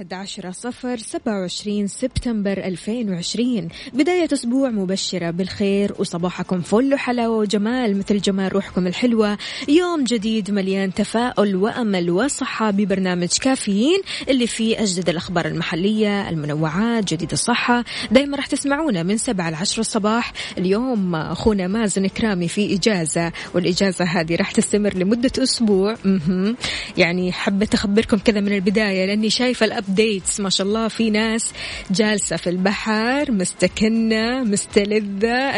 الأحد عشرة صفر سبعة وعشرين سبتمبر ألفين وعشرين. بداية أسبوع مبشرة بالخير وصباحكم فل وحلاوة وجمال مثل جمال روحكم الحلوة. يوم جديد مليان تفاؤل وأمل وصحة ببرنامج كافيين اللي فيه أجدد الأخبار المحلية المنوعات جديد الصحة. دايما راح تسمعونا من سبعة لعشرة الصباح. اليوم أخونا مازن كرامي في إجازة والإجازة هذه راح تستمر لمدة أسبوع. يعني حبيت أخبركم كذا من البداية لأني شايفة الأبديتس ما شاء الله في ناس جالسة في البحر مستكنة مستلذة.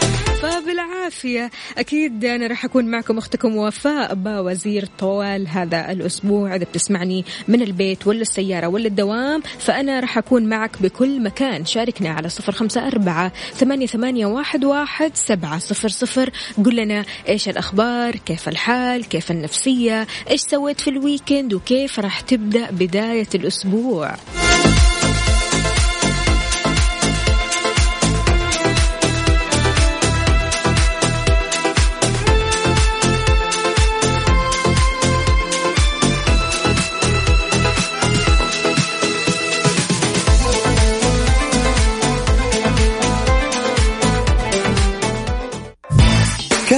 أيوة فبالعافية أكيد أنا راح أكون معكم أختكم وفاء باوزير طوال هذا الأسبوع. إذا بتسمعني من البيت ولا السيارة ولا الدوام فأنا راح أكون معك بكل مكان. شاركنا على صفر خمسة أربعة ثمانية, ثمانية واحد, واحد سبعة صفر صفر. قل لنا إيش الأخبار كيف الحال كيف النفسية إيش سويت في ال weekend وكيف راح تبدأ بداية الأسبوع.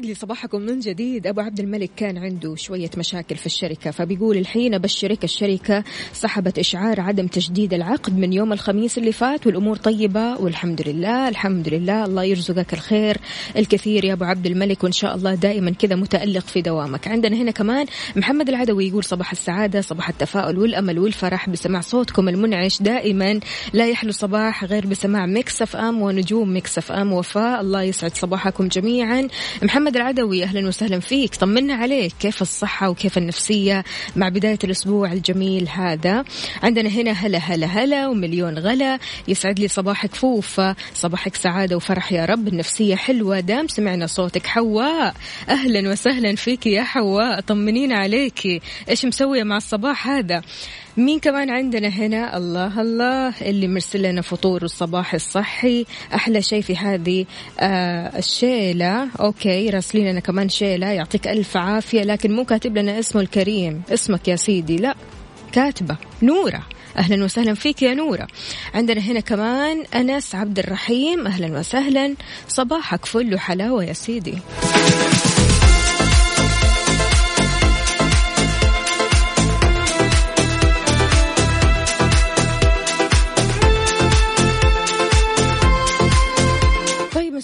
ويسعد لي صباحكم من جديد. أبو عبد الملك كان عنده شوية مشاكل في الشركة فبيقول الحين أبشرك الشركة سحبت إشعار عدم تجديد العقد من يوم الخميس اللي فات والأمور طيبة والحمد لله الحمد لله الله يرزقك الخير الكثير يا أبو عبد الملك وإن شاء الله دائما كذا متألق في دوامك. عندنا هنا كمان محمد العدوي يقول صباح السعادة صباح التفاؤل والأمل والفرح بسماع صوتكم المنعش دائما. لا يحلو صباح غير بسماع Mix FM ونجوم Mix FM. وفاء الله يسعد صباحكم جميعا. محمد العدوي أهلا وسهلا فيك. طمنا عليك. كيف الصحة وكيف النفسية مع بداية الأسبوع الجميل هذا؟ عندنا هنا هلا هلا هلا ومليون غلا. يسعد لي صباحك فوفة صباحك سعادة وفرح يا رب. النفسية حلوة. دام سمعنا صوتك. حواء. أهلا وسهلا فيك يا حواء. طمنين عليكي إيش مسوية مع الصباح هذا؟ مين كمان عندنا هنا؟ الله الله اللي مرسل لنا فطور الصباح الصحي. أحلى شيء في هذه آه الشيلة. أوكي راسلين لنا كمان شيلة يعطيك ألف عافية. لكن مو كاتب لنا اسمه الكريم. اسمك يا سيدي. لا كاتبة. نورة. أهلا وسهلا فيك يا نورة. عندنا هنا كمان أنس عبد الرحيم. أهلا وسهلا. صباحك فل وحلاوة يا سيدي.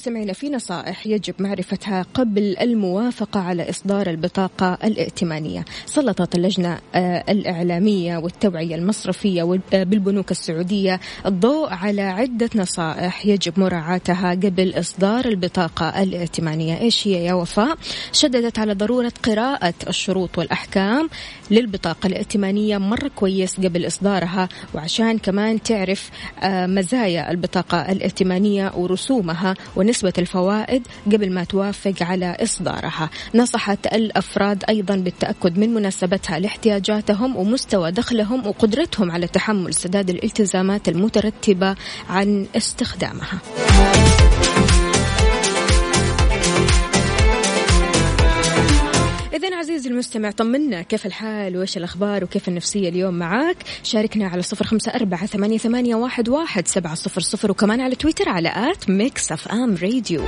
مستمعينا في نصائح يجب معرفتها قبل الموافقة على إصدار البطاقة الائتمانية. سلطت اللجنة آه، الإعلامية والتوعية المصرفية آه، بالبنوك السعودية الضوء على عدة نصائح يجب مراعاتها قبل إصدار البطاقة الائتمانية. إيش هي يا وفاء؟ شددت على ضرورة قراءة الشروط والأحكام للبطاقة الائتمانية مرة كويس قبل إصدارها وعشان كمان تعرف آه، مزايا البطاقة الائتمانية ورسومها ونسبة الفوائد قبل ما توافق على إصدارها. نصحت الأفراد أيضا بالتأكد من مناسبتها لاحتياجاتهم ومستوى دخلهم وقدرتهم على تحمل سداد الالتزامات المترتبة عن استخدامها. المستمع طمنا. كيف الحال؟ وإيش الأخبار؟ وكيف النفسية اليوم معاك؟ شاركنا على صفر خمسة أربعة ثمانية, ثمانية واحد, واحد سبعة صفر صفر وكمان على تويتر على at Mix FM Radio.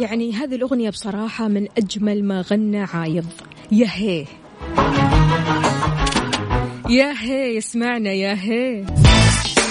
يعني هذه الأغنية بصراحة من أجمل ما غنى عايض. يا هي. يا هي اسمعنا يا هي.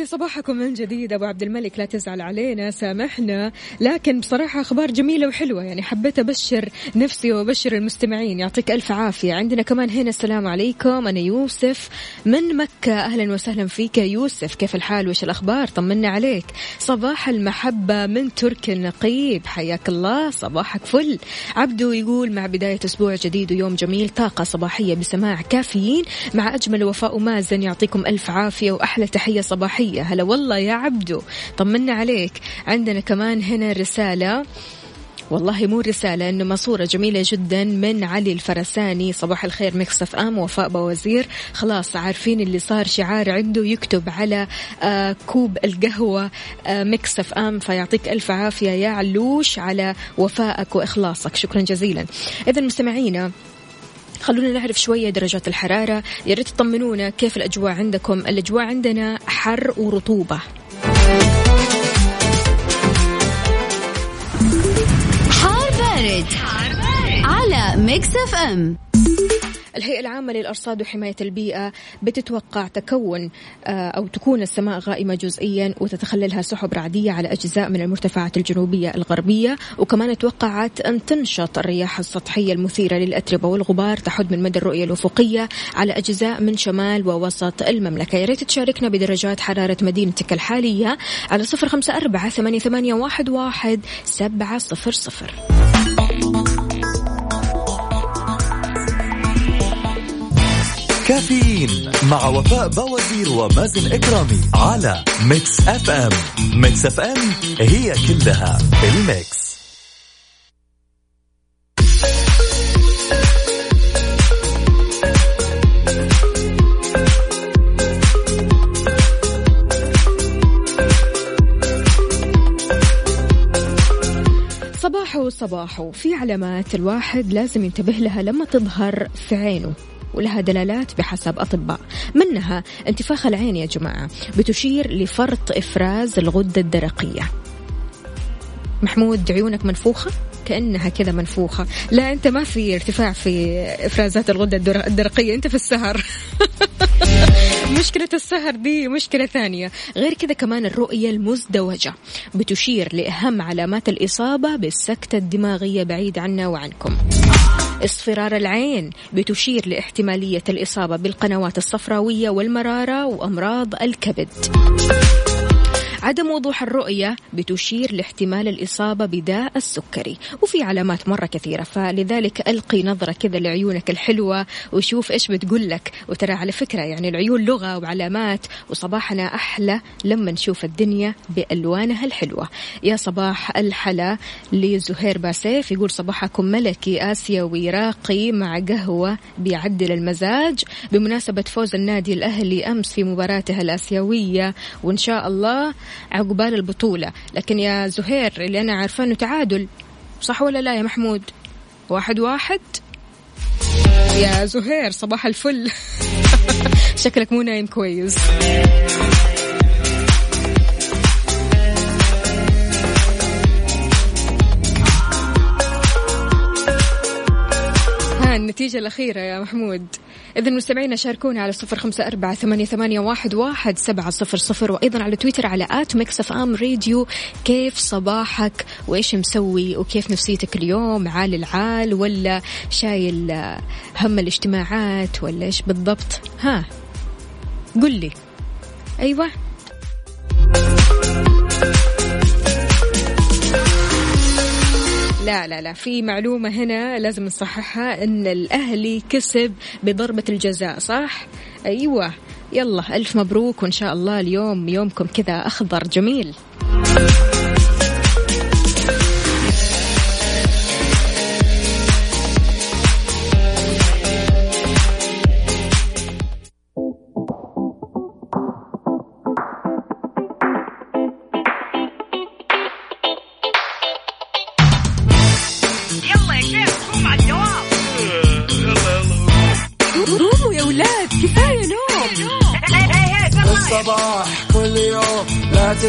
لي صباحكم من جديد. أبو عبد الملك لا تزعل علينا سامحنا. لكن بصراحة أخبار جميلة وحلوة يعني حبيت أبشر نفسي وأبشر المستمعين. يعطيك ألف عافية. عندنا كمان هنا السلام عليكم. أنا يوسف من مكة. أهلا وسهلا فيك يا يوسف. كيف الحال؟ وش الأخبار؟ طمنا عليك. صباح المحبة من ترك النقيب. حياك الله. صباحك فل. عبدو يقول مع بداية أسبوع جديد ويوم جميل طاقة صباحية بسماع كافيين. مع أجمل وفاء ومازن يعطيكم ألف عافية وأحلى تحية صباحية. هلا والله يا عبدو. طمنا عليك. عندنا كمان هنا رسالة. والله مو رسالة إنما صورة جميلة جدا من علي الفرساني. صباح الخير Mix FM وفاء بوازير. خلاص عارفين اللي صار. شعار عنده يكتب على آه كوب القهوة آه Mix FM. فيعطيك ألف عافية يا علوش على وفائك وإخلاصك. شكرا جزيلا. إذا مستمعينا خلونا نعرف شوية درجات الحرارة. يا ريت تطمنونا كيف الأجواء عندكم. الأجواء عندنا حر ورطوبة. حار بارد, حار بارد. على Mix FM. الهيئة العامة للأرصاد وحماية البيئة بتتوقع تكون آه، أو تكون السماء غائمة جزئيا وتتخللها سحب رعدية على أجزاء من المرتفعات الجنوبية الغربية. وكمان توقعت أن تنشط الرياح السطحية المثيرة للأتربة والغبار تحد من مدى الرؤية الأفقية على أجزاء من شمال ووسط المملكة. يا ريت تشاركنا بدرجات حرارة مدينتك الحالية على صفر خمسة أربعة ثمانية واحد سبعة صفر صفر. كافيين مع وفاء بوازير ومازن إكرامي على Mix FM. Mix FM هي كلها ال mix. صباحو صباحو في علامات الواحد لازم ينتبه لها لما تظهر في عينه. ولها دلالات بحسب أطباء. منها انتفاخ العين يا جماعة بتشير لفرط إفراز الغدة الدرقية. محمود عيونك منفوخة؟ كأنها كذا منفوخة. لا أنت ما في ارتفاع في إفرازات الغدة الدرقية أنت في السهر. مشكلة السهر دي مشكلة ثانية. غير كذا كمان الرؤية المزدوجة بتشير لأهم علامات الإصابة بالسكتة الدماغية بعيد عنا وعنكم. اصفرار العين بتشير لاحتمالية الإصابة بالقنوات الصفراوية والمرارة وأمراض الكبد. عدم وضوح الرؤية بتشير لاحتمال الإصابة بداء السكري. وفي علامات مرة كثيرة فلذلك ألقي نظرة كذا لعيونك الحلوة وشوف إيش بتقول لك. وترى على فكرة يعني العيون لغة وعلامات وصباحنا أحلى لما نشوف الدنيا بألوانها الحلوة. يا صباح الحلا لزهير باسيف يقول صباحكم ملكي آسيوي راقي مع قهوة بيعدل المزاج. بمناسبة فوز النادي الأهلي أمس في مباراته الآسيوية وإن شاء الله عقبال البطولة. لكن يا زهير اللي أنا عارفة أنه تعادل صح ولا لا يا محمود؟ واحد واحد؟ يا زهير صباح الفل. شكلك مو نايم كويس. ها النتيجة الأخيرة يا محمود. إذا مستمعينا شاركونا على صفر خمسة أربعة ثمانية, ثمانية واحد, واحد سبعة صفر صفر وأيضا على تويتر على at Mix FM Radio. كيف صباحك؟ وإيش مسوي؟ وكيف نفسيتك اليوم؟ عال العال ولا شايل هم الاجتماعات ولا إيش بالضبط؟ ها قل لي. أيوة. لا لا لا. في معلومة هنا لازم نصححها أن الأهلي كسب بضربة الجزاء صح؟ أيوة. يلا ألف مبروك وإن شاء الله اليوم يومكم كذا أخضر. جميل.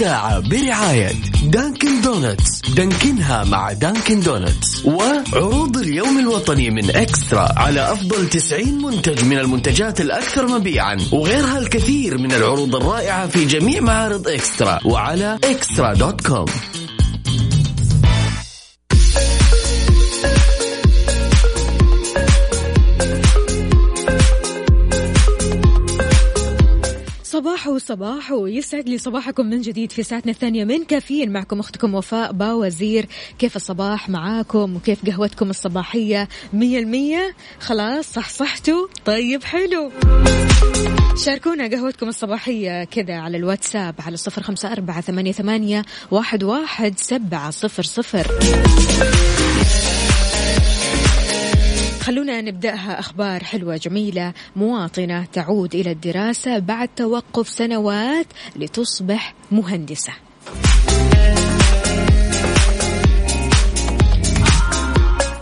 الساعة برعاية دانكن دونتس دانكنها مع دانكن دونتس وعروض اليوم الوطني من إكسترا على أفضل 90 منتج من المنتجات الأكثر مبيعا. وغيرها الكثير من العروض الرائعة في جميع معارض إكسترا وعلى إكسترا dot com صباحو صباحو يسعد لي صباحكم من جديد في ساعتنا الثانية من كافيين. معكم أختكم وفاء باوزير. كيف الصباح معاكم؟ وكيف قهوتكم الصباحية؟ مية المية. خلاص صح صحتوا طيب حلو. شاركونا قهوتكم الصباحية كذا على الواتساب على صفر خمسة أربعة ثمانية, ثمانية واحد, واحد سبعة صفر صفر. خلونا نبدأها أخبار حلوة جميلة. مواطنة تعود إلى الدراسة بعد توقف سنوات لتصبح مهندسة.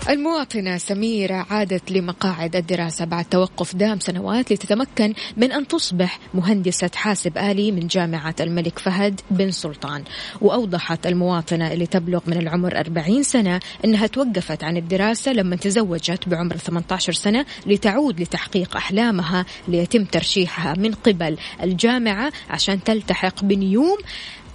المواطنة سميرة عادت لمقاعد الدراسة بعد توقف دام سنوات لتتمكن من أن تصبح مهندسة حاسب آلي من جامعة الملك فهد بن سلطان. وأوضحت المواطنة اللي تبلغ من العمر 40 سنة أنها توقفت عن الدراسة لما تزوجت بعمر 18 سنة لتعود لتحقيق أحلامها ليتم ترشيحها من قبل الجامعة عشان تلتحق بنيوم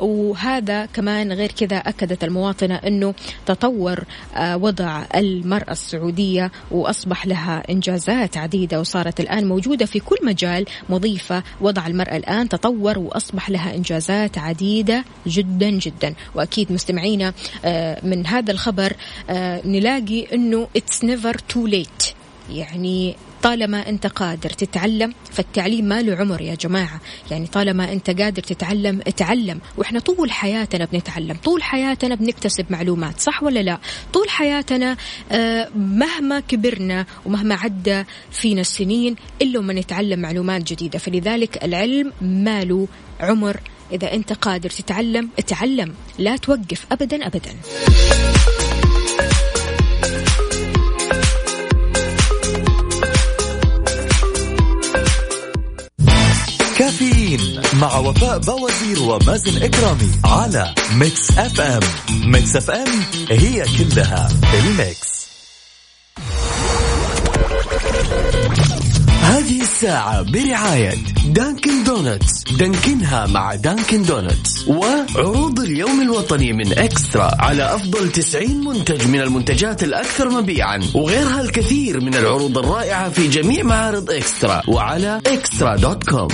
وهذا كمان غير كذا أكدت المواطنة أنه تطور آه، وضع المرأة السعودية وأصبح لها إنجازات عديدة وصارت الآن موجودة في كل مجال مضيفة وضع المرأة الآن تطور وأصبح لها إنجازات عديدة جدا جدا. وأكيد مستمعينا آه، من هذا الخبر آه، نلاقي أنه it's never too late. يعني طالما أنت قادر تتعلم فالتعليم ما له عمر يا جماعة. يعني طالما أنت قادر تتعلم اتعلم. وإحنا طول حياتنا بنتعلم طول حياتنا بنكتسب معلومات صح ولا لا؟ طول حياتنا آه، مهما كبرنا ومهما عدى فينا السنين إلا ما نتعلم معلومات جديدة. فلذلك العلم ما له عمر. إذا أنت قادر تتعلم اتعلم. لا توقف ابدا ابدا. كافيين مع وفاء بوازير ومازن إكرامي على ميكس أف أم. ميكس أف أم هي كلها الميكس. هذه الساعة برعاية دانكن دونتس. دانكنها مع دانكن دونتس. وعروض اليوم الوطني من إكسترا على أفضل 90 منتج من المنتجات الأكثر مبيعا. وغيرها الكثير من العروض الرائعة في جميع معارض إكسترا وعلى إكسترا dot com.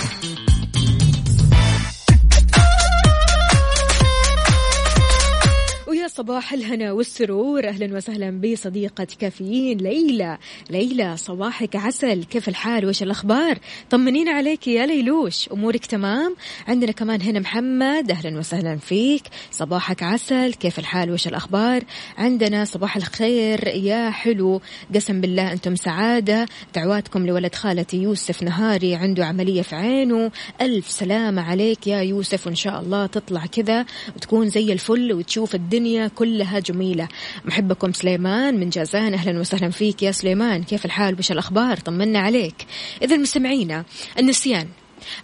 صباح الهنا والسرور. أهلا وسهلا بصديقة كافيين ليلى. ليلى صباحك عسل. كيف الحال؟ وش الأخبار؟ طمنينا عليك يا ليلوش. أمورك تمام؟ عندنا كمان هنا محمد. أهلا وسهلا فيك. صباحك عسل. كيف الحال؟ وش الأخبار؟ عندنا صباح الخير يا حلو. قسم بالله أنتم سعادة. دعواتكم لولد خالتي يوسف نهاري. عنده عملية في عينه. ألف سلامة عليك يا يوسف. وإن شاء الله تطلع كذا وتكون زي الفل وتشوف الدنيا كلها جميلة. محبكم سليمان من جازان أهلا وسهلا فيك يا سليمان. كيف الحال؟ وش الأخبار؟ طمنا عليك. إذا مستمعينا النسيان.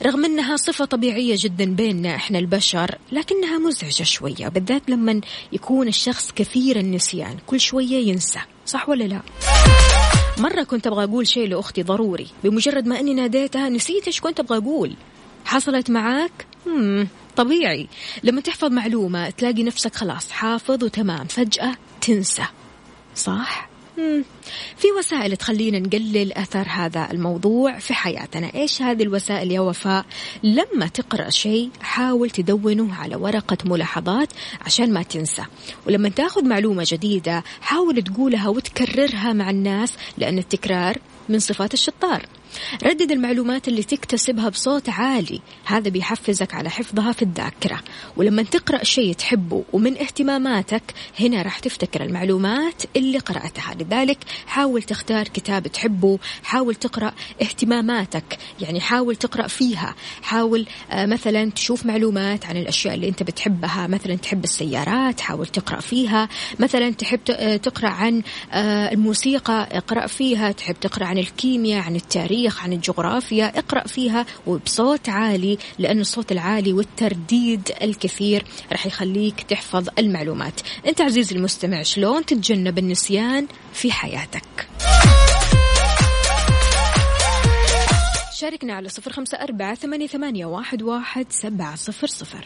رغم أنها صفة طبيعية جدا بيننا إحنا البشر لكنها مزعجة شوية بالذات لما يكون الشخص كثير النسيان. كل شوية ينسى صح ولا لا؟ مرة كنت أبغى أقول شيء لأختي ضروري بمجرد ما أني ناديتها نسيت إيش كنت أبغى أقول. حصلت معاك؟ مم. طبيعي. لما تحفظ معلومة تلاقي نفسك خلاص حافظ وتمام فجأة تنسى. صح؟ في وسائل تخلينا نقلل أثر هذا الموضوع في حياتنا. إيش هذه الوسائل يا وفاء؟ لما تقرأ شيء حاول تدونه على ورقة ملاحظات عشان ما تنسى. ولما تاخذ معلومة جديدة حاول تقولها وتكررها مع الناس لأن التكرار من صفات الشطار. ردد المعلومات اللي تكتسبها بصوت عالي. هذا بيحفزك على حفظها في الذاكرة. ولما تقرأ شيء تحبه ومن اهتماماتك هنا راح تفتكر المعلومات اللي قرأتها. لذلك حاول تختار كتاب تحبه حاول تقرأ اهتماماتك يعني حاول تقرأ فيها. حاول آه مثلا تشوف معلومات عن الأشياء اللي أنت بتحبها. مثلا تحب السيارات حاول تقرأ فيها. مثلا تحب آه، تقرأ عن آه الموسيقى اقرأ فيها. تحب تقرأ عن الكيمياء عن التاريخ. التاريخ عن الجغرافيا اقرأ فيها وبصوت عالي لأن الصوت العالي والترديد الكثير راح يخليك تحفظ المعلومات. أنت عزيزي المستمع شلون تتجنب النسيان في حياتك؟ شاركنا على صفر خمسة أربعة ثمانية, واحد سبعة صفر صفر.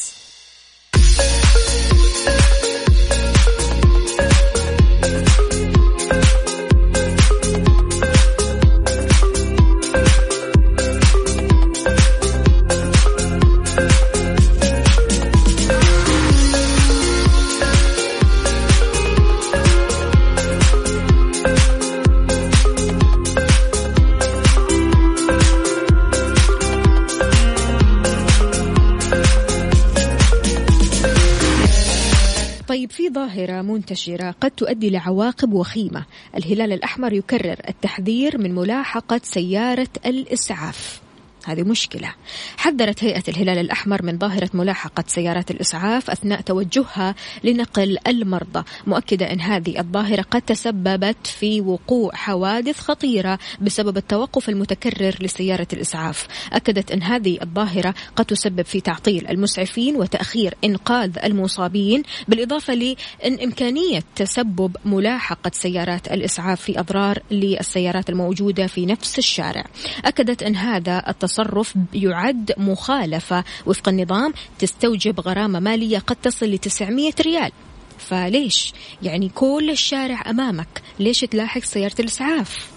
ظاهرة منتشرة قد تؤدي لعواقب وخيمة. الهلال الأحمر يكرر التحذير من ملاحقة سيارة الإسعاف. هذه مشكلة. حذرت هيئة الهلال الأحمر من ظاهرة ملاحقة سيارات الإسعاف أثناء توجهها لنقل المرضى مؤكدة أن هذه الظاهرة قد تسببت في وقوع حوادث خطيرة بسبب التوقف المتكرر لسيارة الإسعاف. أكدت أن هذه الظاهرة قد تسبب في تعطيل المسعفين وتأخير إنقاذ المصابين بالإضافة لأن إمكانية تسبب ملاحقة سيارات الإسعاف في أضرار للسيارات الموجودة في نفس الشارع. أكدت أن هذا التصرف التصرف يعد مخالفة. وفق النظام تستوجب غرامة مالية قد تصل ل 900 ريال. فليش؟ يعني كل الشارع أمامك. ليش تلاحق سيارة الإسعاف؟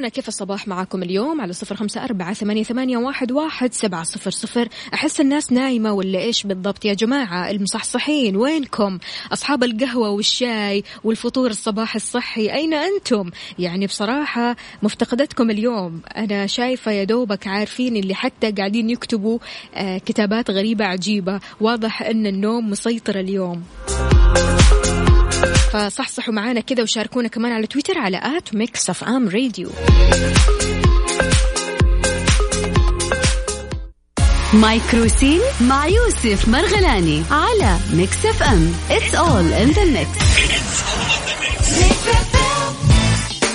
طمنونا كيف الصباح معاكم اليوم على صفر خمسة أربعة ثمانية, ثمانية واحد, واحد سبعة صفر صفر. أحس الناس نايمة ولا إيش بالضبط يا جماعة؟ المصحصحين وينكم؟ أصحاب القهوة والشاي والفطور الصباح الصحي أين أنتم؟ يعني بصراحة مفتقدتكم اليوم. أنا شايفة يا دوبك عارفين اللي حتى قاعدين يكتبوا آه كتابات غريبة عجيبة. واضح أن النوم مسيطر اليوم. فصحصحوا معانا كذا وشاركونا كمان على تويتر على at ميكس أف أم راديو. مايكروفون مع يوسف مرغلاني على ميكس أف أم. it's all in the mix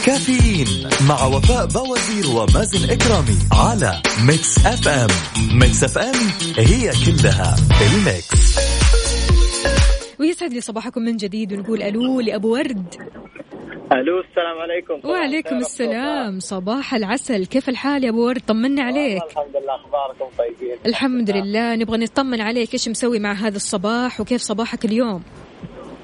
كافيين مع وفاء بوازير ومازن إكرامي على ميكس أف أم. ميكس أف أم هي كلها الميكس. ويسعد لي صباحكم من جديد ونقول ألو لأبو ورد. ألو السلام عليكم. وعليكم السلام. صباح العسل. كيف الحال يا أبو ورد؟ طمنا عليك. الحمد لله أخباركم طيبين؟ الحمد لله. نبغى نطمن عليك. إيش مسوي مع هذا الصباح وكيف صباحك اليوم؟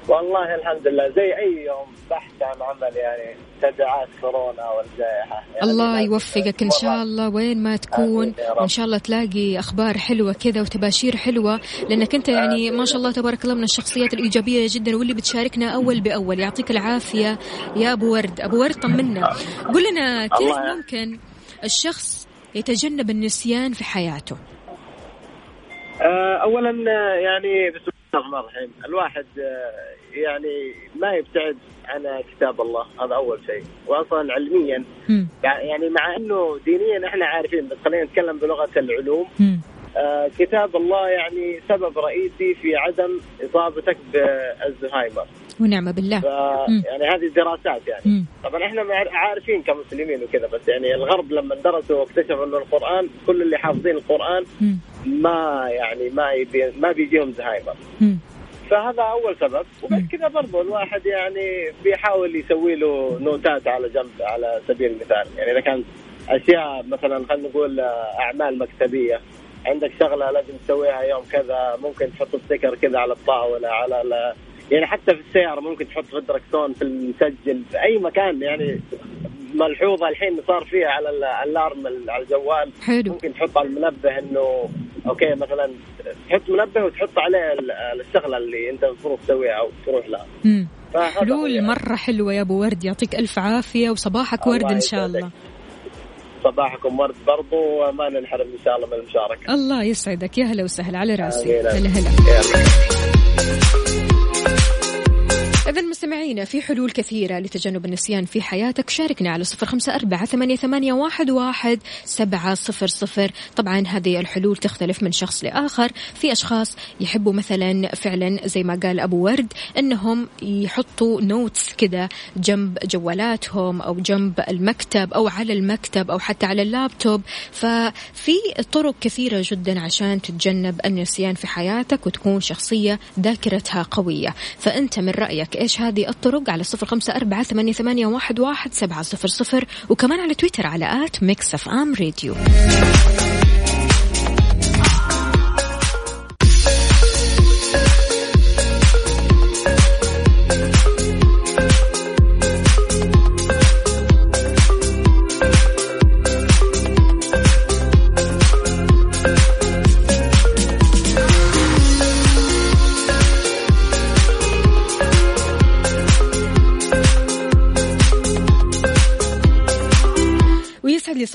والله الحمد لله زي أي يوم بحث عن عمل يعني. تبعات كورونا والجائحة. يعني الله يوفقك. إن شاء الله وين ما تكون. وإن شاء الله تلاقي أخبار حلوة كذا وتباشير حلوة. لأنك أنت يعني ما شاء الله تبارك الله من الشخصيات الإيجابية جدا واللي بتشاركنا أول بأول. يعطيك العافية يا أبو ورد. أبو ورد طمنا. قل لنا كيف ممكن الشخص يتجنب النسيان في حياته؟ آه، اولا يعني بسم الله الرحمن الرحيم. الواحد آه، يعني ما يبتعد عن كتاب الله هذا أول شيء واصلا علميا. يعني مع إنه دينيا إحنا عارفين بس خلينا نتكلم بلغة العلوم. آه كتاب الله يعني سبب رئيسي في عدم إصابتك بالزهايمر ونعم بالله ف. يعني هذه الدراسات يعني مم. طبعا إحنا عارفين كمسلمين وكذا بس يعني الغرب لما درسوا واكتشفوا إنه القرآن كل اللي حافظين القرآن مم. ما يعني ما يبي ما بيجيهم زهايمر. فهذا أول سبب. وبعد كذا برضو الواحد يعني بيحاول يسوي له نوتات على جنب على سبيل المثال. يعني إذا كان أشياء مثلا خلينا نقول أعمال مكتبية عندك شغلة لازم تسويها يوم كذا ممكن تحط ستيكر كذا على الطاولة على ال- يعني حتى في السيارة ممكن تحط في الدركسون في المسجل في أي مكان يعني ملحوظة الحين صار فيها على الألارم على الجوال. حلو. ممكن تحط على المنبه إنه أوكي مثلا تحط منبه وتحط عليه ال- الشغلة اللي أنت المفروض تسويها أو تروح لها. حلول يعني. مرة حلوة يا أبو ورد. يعطيك ألف عافية وصباحك ورد إن شاء. الله. صباحكم ورد برضو وما ننحرم إن شاء الله من المشاركه الله يسعدك. يا هلا وسهلا على راسي. هلا هلا. مستمعينا في حلول كثيرة لتجنب النسيان في حياتك. شاركنا على صفر خمسة أربعة ثمانية, واحد, واحد سبعة صفر صفر. طبعا هذه الحلول تختلف من شخص لآخر. في أشخاص يحبوا مثلا فعلا زي ما قال أبو ورد أنهم يحطوا نوتس كذا جنب جوالاتهم أو جنب المكتب أو على المكتب أو حتى على اللابتوب. ففي طرق كثيرة جدا عشان تتجنب النسيان في حياتك وتكون شخصية ذاكرتها قوية. فأنت من رأيك إيش هذه الطرق على صفر خمسة أربعة ثمانية, ثمانية واحد, واحد سبعة صفر صفر وكمان على تويتر على at ميكس أف أم راديو.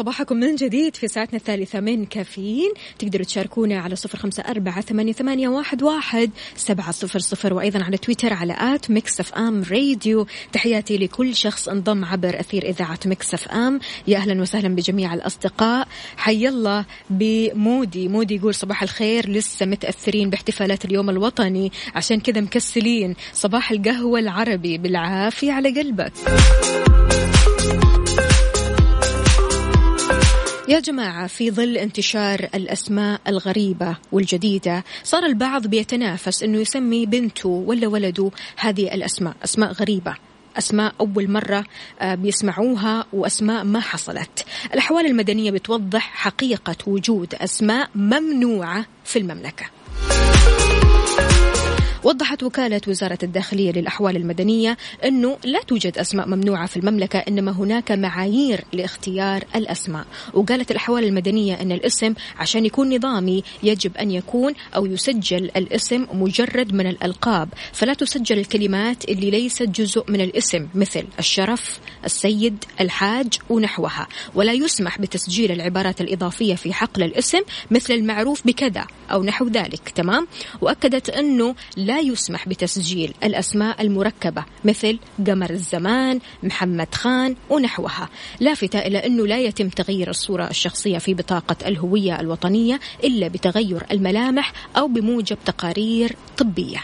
صباحكم من جديد في ساعتنا الثالثة من كافيين. تقدروا تشاركونا على صفر خمسة أربعة ثمانية, واحد, سبعة صفر صفر وأيضا على تويتر على at ميكس أف أم راديو. تحياتي لكل شخص انضم عبر أثير إذاعة ميكس أف أم. يا أهلا وسهلا بجميع الأصدقاء. حي الله بمودي. مودي يقول صباح الخير لسه متأثرين باحتفالات اليوم الوطني. عشان كذا مكسلين صباح القهوة العربي. بالعافية على قلبك. يا جماعة في ظل انتشار الأسماء الغريبة والجديدة صار البعض بيتنافس أنه يسمي بنته ولا ولده هذه الأسماء أسماء غريبة أسماء أول مرة آه، بيسمعوها وأسماء ما حصلت. الأحوال المدنية بتوضح حقيقة وجود أسماء ممنوعة في المملكة. وضحت وكالة وزارة الداخلية للأحوال المدنية أنه لا توجد أسماء ممنوعة في المملكة إنما هناك معايير لاختيار الأسماء. وقالت الأحوال المدنية أن الاسم عشان يكون نظامي يجب أن يكون أو يسجل الاسم مجرد من الألقاب. فلا تسجل الكلمات اللي ليست جزء من الاسم مثل الشرف السيد الحاج ونحوها. ولا يسمح بتسجيل العبارات الإضافية في حقل الاسم مثل المعروف بكذا أو نحو ذلك. تمام؟ وأكدت أنه لا يسمح بتسجيل الأسماء المركبة مثل قمر الزمان محمد خان ونحوها. لافتة إلى أنه لا يتم تغيير الصورة الشخصية في بطاقة الهوية الوطنية إلا بتغير الملامح أو بموجب تقارير طبية.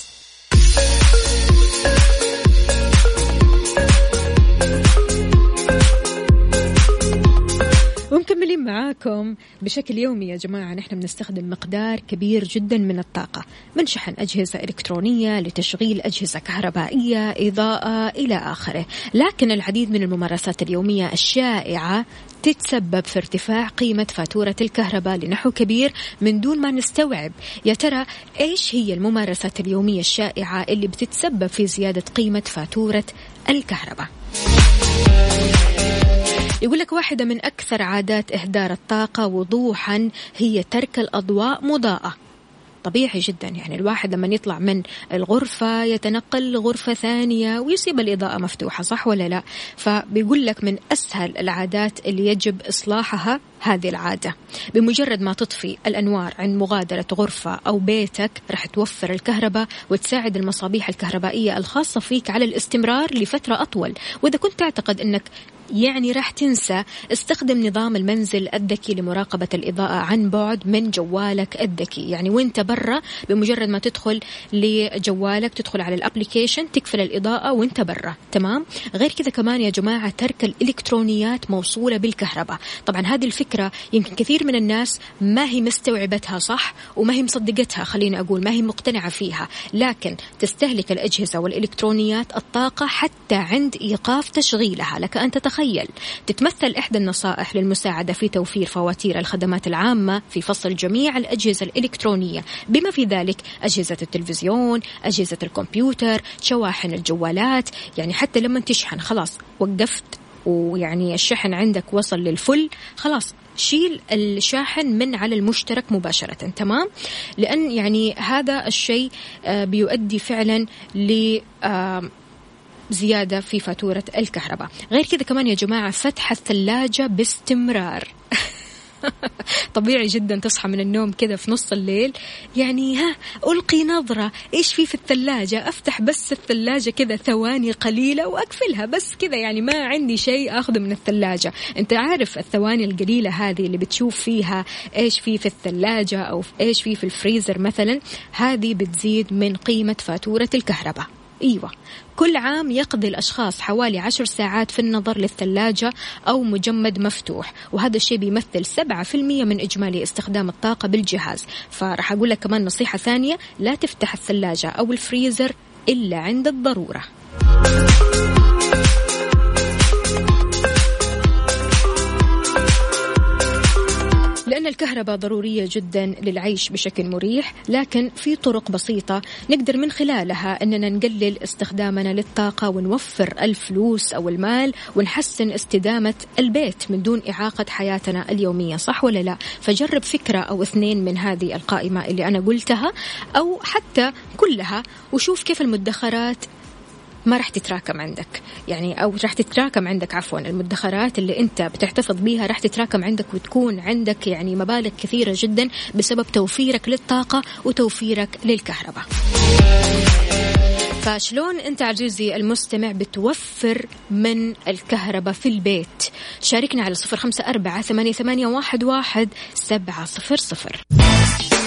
معاكم بشكل يومي يا جماعة نحن بنستخدم مقدار كبير جدا من الطاقة من شحن أجهزة إلكترونية لتشغيل أجهزة كهربائية إضاءة إلى آخره. لكن العديد من الممارسات اليومية الشائعة تتسبب في ارتفاع قيمة فاتورة الكهرباء لنحو كبير من دون ما نستوعب. يا ترى إيش هي الممارسات اليومية الشائعة اللي بتتسبب في زيادة قيمة فاتورة الكهرباء؟ يقول لك واحدة من أكثر عادات إهدار الطاقة وضوحا هي ترك الأضواء مضاءة. طبيعي جدا يعني الواحد لما يطلع من الغرفة يتنقل لغرفة ثانية ويسيب الإضاءة مفتوحة صح ولا لا؟ فبيقول لك من أسهل العادات اللي يجب إصلاحها هذه العادة. بمجرد ما تطفي الأنوار عند مغادرة غرفة أو بيتك راح توفر الكهرباء وتساعد المصابيح الكهربائية الخاصة فيك على الاستمرار لفترة أطول. وإذا كنت تعتقد أنك يعني راح تنسى استخدم نظام المنزل الذكي لمراقبة الإضاءة عن بعد من جوالك الذكي. يعني وانت برا بمجرد ما تدخل لجوالك تدخل على الأبليكيشن تقفل الإضاءة وانت برا. تمام؟ غير كذا كمان يا جماعة ترك الإلكترونيات موصولة بالكهرباء. طبعا هذه الفكرة يمكن كثير من الناس ما هي مستوعبتها صح وما هي مصدقتها خليني أقول ما هي مقتنعة فيها. لكن تستهلك الأجهزة والإلكترونيات الطاقة حتى عند إيقاف تشغيلها. لك أن تتخيل تخيل تتمثل إحدى النصائح للمساعدة في توفير فواتير الخدمات العامة في فصل جميع الأجهزة الإلكترونية. بما في ذلك أجهزة التلفزيون أجهزة الكمبيوتر شواحن الجوالات. يعني حتى لما تشحن خلاص وقفت. ويعني الشحن عندك وصل للفل خلاص. شيل الشاحن من على المشترك مباشرة تمام؟ لأن يعني هذا الشيء آه، بيؤدي فعلا ل زيادة في فاتورة الكهرباء. غير كذا كمان يا جماعة فتح الثلاجة باستمرار. طبيعي جدا تصحى من النوم كذا في نص الليل. يعني ها ألقي نظرة. إيش في في الثلاجة؟ أفتح بس الثلاجة كذا ثواني قليلة وأقفلها بس كذا. يعني ما عندي شيء أخذه من الثلاجة. أنت عارف الثواني القليلة هذه اللي بتشوف فيها إيش في في الثلاجة أو إيش في في الفريزر مثلا هذه بتزيد من قيمة فاتورة الكهرباء. إيوه. كل عام يقضي الأشخاص حوالي عشر ساعات في النظر للثلاجة أو مجمد مفتوح وهذا الشيء بيمثل 7% من إجمالي استخدام الطاقة بالجهاز. فراح أقول لك كمان نصيحة ثانية لا تفتح الثلاجة أو الفريزر إلا عند الضرورة. الكهرباء ضرورية جدا للعيش بشكل مريح لكن في طرق بسيطة نقدر من خلالها أننا نقلل استخدامنا للطاقة ونوفر الفلوس أو المال ونحسن استدامة البيت من دون إعاقة حياتنا اليومية صح ولا لا؟ فجرب فكرة أو اثنين من هذه القائمة اللي أنا قلتها أو حتى كلها وشوف كيف المدخرات ما راح تتراكم عندك. يعني أو راح تتراكم عندك عفوا المدخرات اللي أنت بتحتفظ بيها راح تتراكم عندك وتكون عندك يعني مبالغ كثيرة جدا بسبب توفيرك للطاقة وتوفيرك للكهرباء. فشلون أنت عزيزي المستمع بتوفر من الكهرباء في البيت؟ شاركنا على صفر خمسة أربعة ثمانية, واحد, واحد سبعة صفر صفر.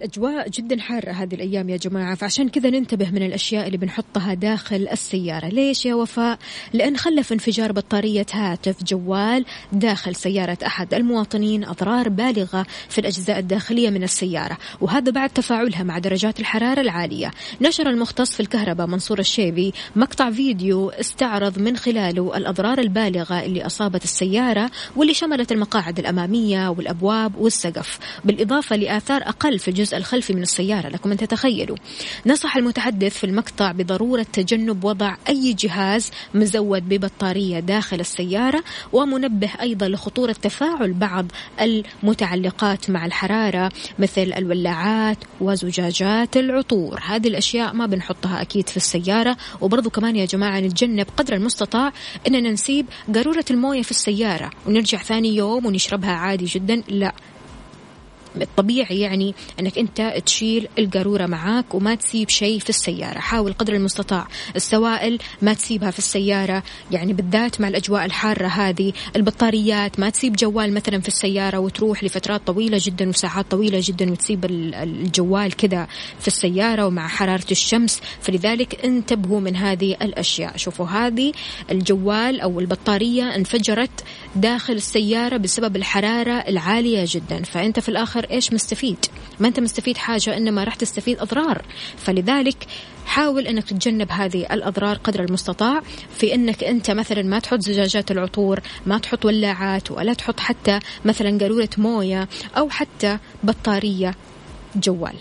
الأجواء جدا حارة هذه الأيام يا جماعة فعشان كذا ننتبه من الأشياء اللي بنحطها داخل السيارة ليش يا وفاء؟ لأن خلف انفجار بطارية هاتف جوال داخل سيارة أحد المواطنين أضرار بالغة في الأجزاء الداخلية من السيارة وهذا بعد تفاعلها مع درجات الحرارة العالية نشر المختص في الكهرباء منصور الشيبي مقطع فيديو استعرض من خلاله الأضرار البالغة اللي أصابت السيارة واللي شملت المقاعد الأمامية والأبواب والسقف بالإضافة لآثار أقل في الجزء الخلفي من السيارة لكم أن تتخيلوا. نصح المتحدث في المقطع بضرورة تجنب وضع أي جهاز مزود ببطارية داخل السيارة ومنبه أيضا لخطورة تفاعل بعض المتعلقات مع الحرارة مثل الولاعات وزجاجات العطور. هذه الأشياء ما بنحطها أكيد في السيارة. وبرضو كمان يا جماعة نتجنب قدر المستطاع أننا نسيب قارورة الموية في السيارة. ونرجع ثاني يوم ونشربها عادي جدا. لا الطبيعي يعني أنك أنت تشيل القارورة معاك وما تسيب شيء في السيارة. حاول قدر المستطاع. السوائل ما تسيبها في السيارة. يعني بالذات مع الأجواء الحارة هذه البطاريات ما تسيب جوال مثلا في السيارة وتروح لفترات طويلة جدا وساعات طويلة جدا وتسيب الجوال كذا في السيارة ومع حرارة الشمس. فلذلك انتبهوا من هذه الأشياء. شوفوا هذه الجوال أو البطارية انفجرت داخل السيارة بسبب الحرارة العالية جدا. فأنت في الآخر الآخر إيش مستفيد؟ ما أنت مستفيد حاجة إنما راح تستفيد أضرار. فلذلك حاول إنك تتجنب هذه الأضرار قدر المستطاع في إنك أنت مثلا ما تحط زجاجات العطور ما تحط ولاعات ولا تحط حتى مثلا قارورة موية أو حتى بطارية جوال.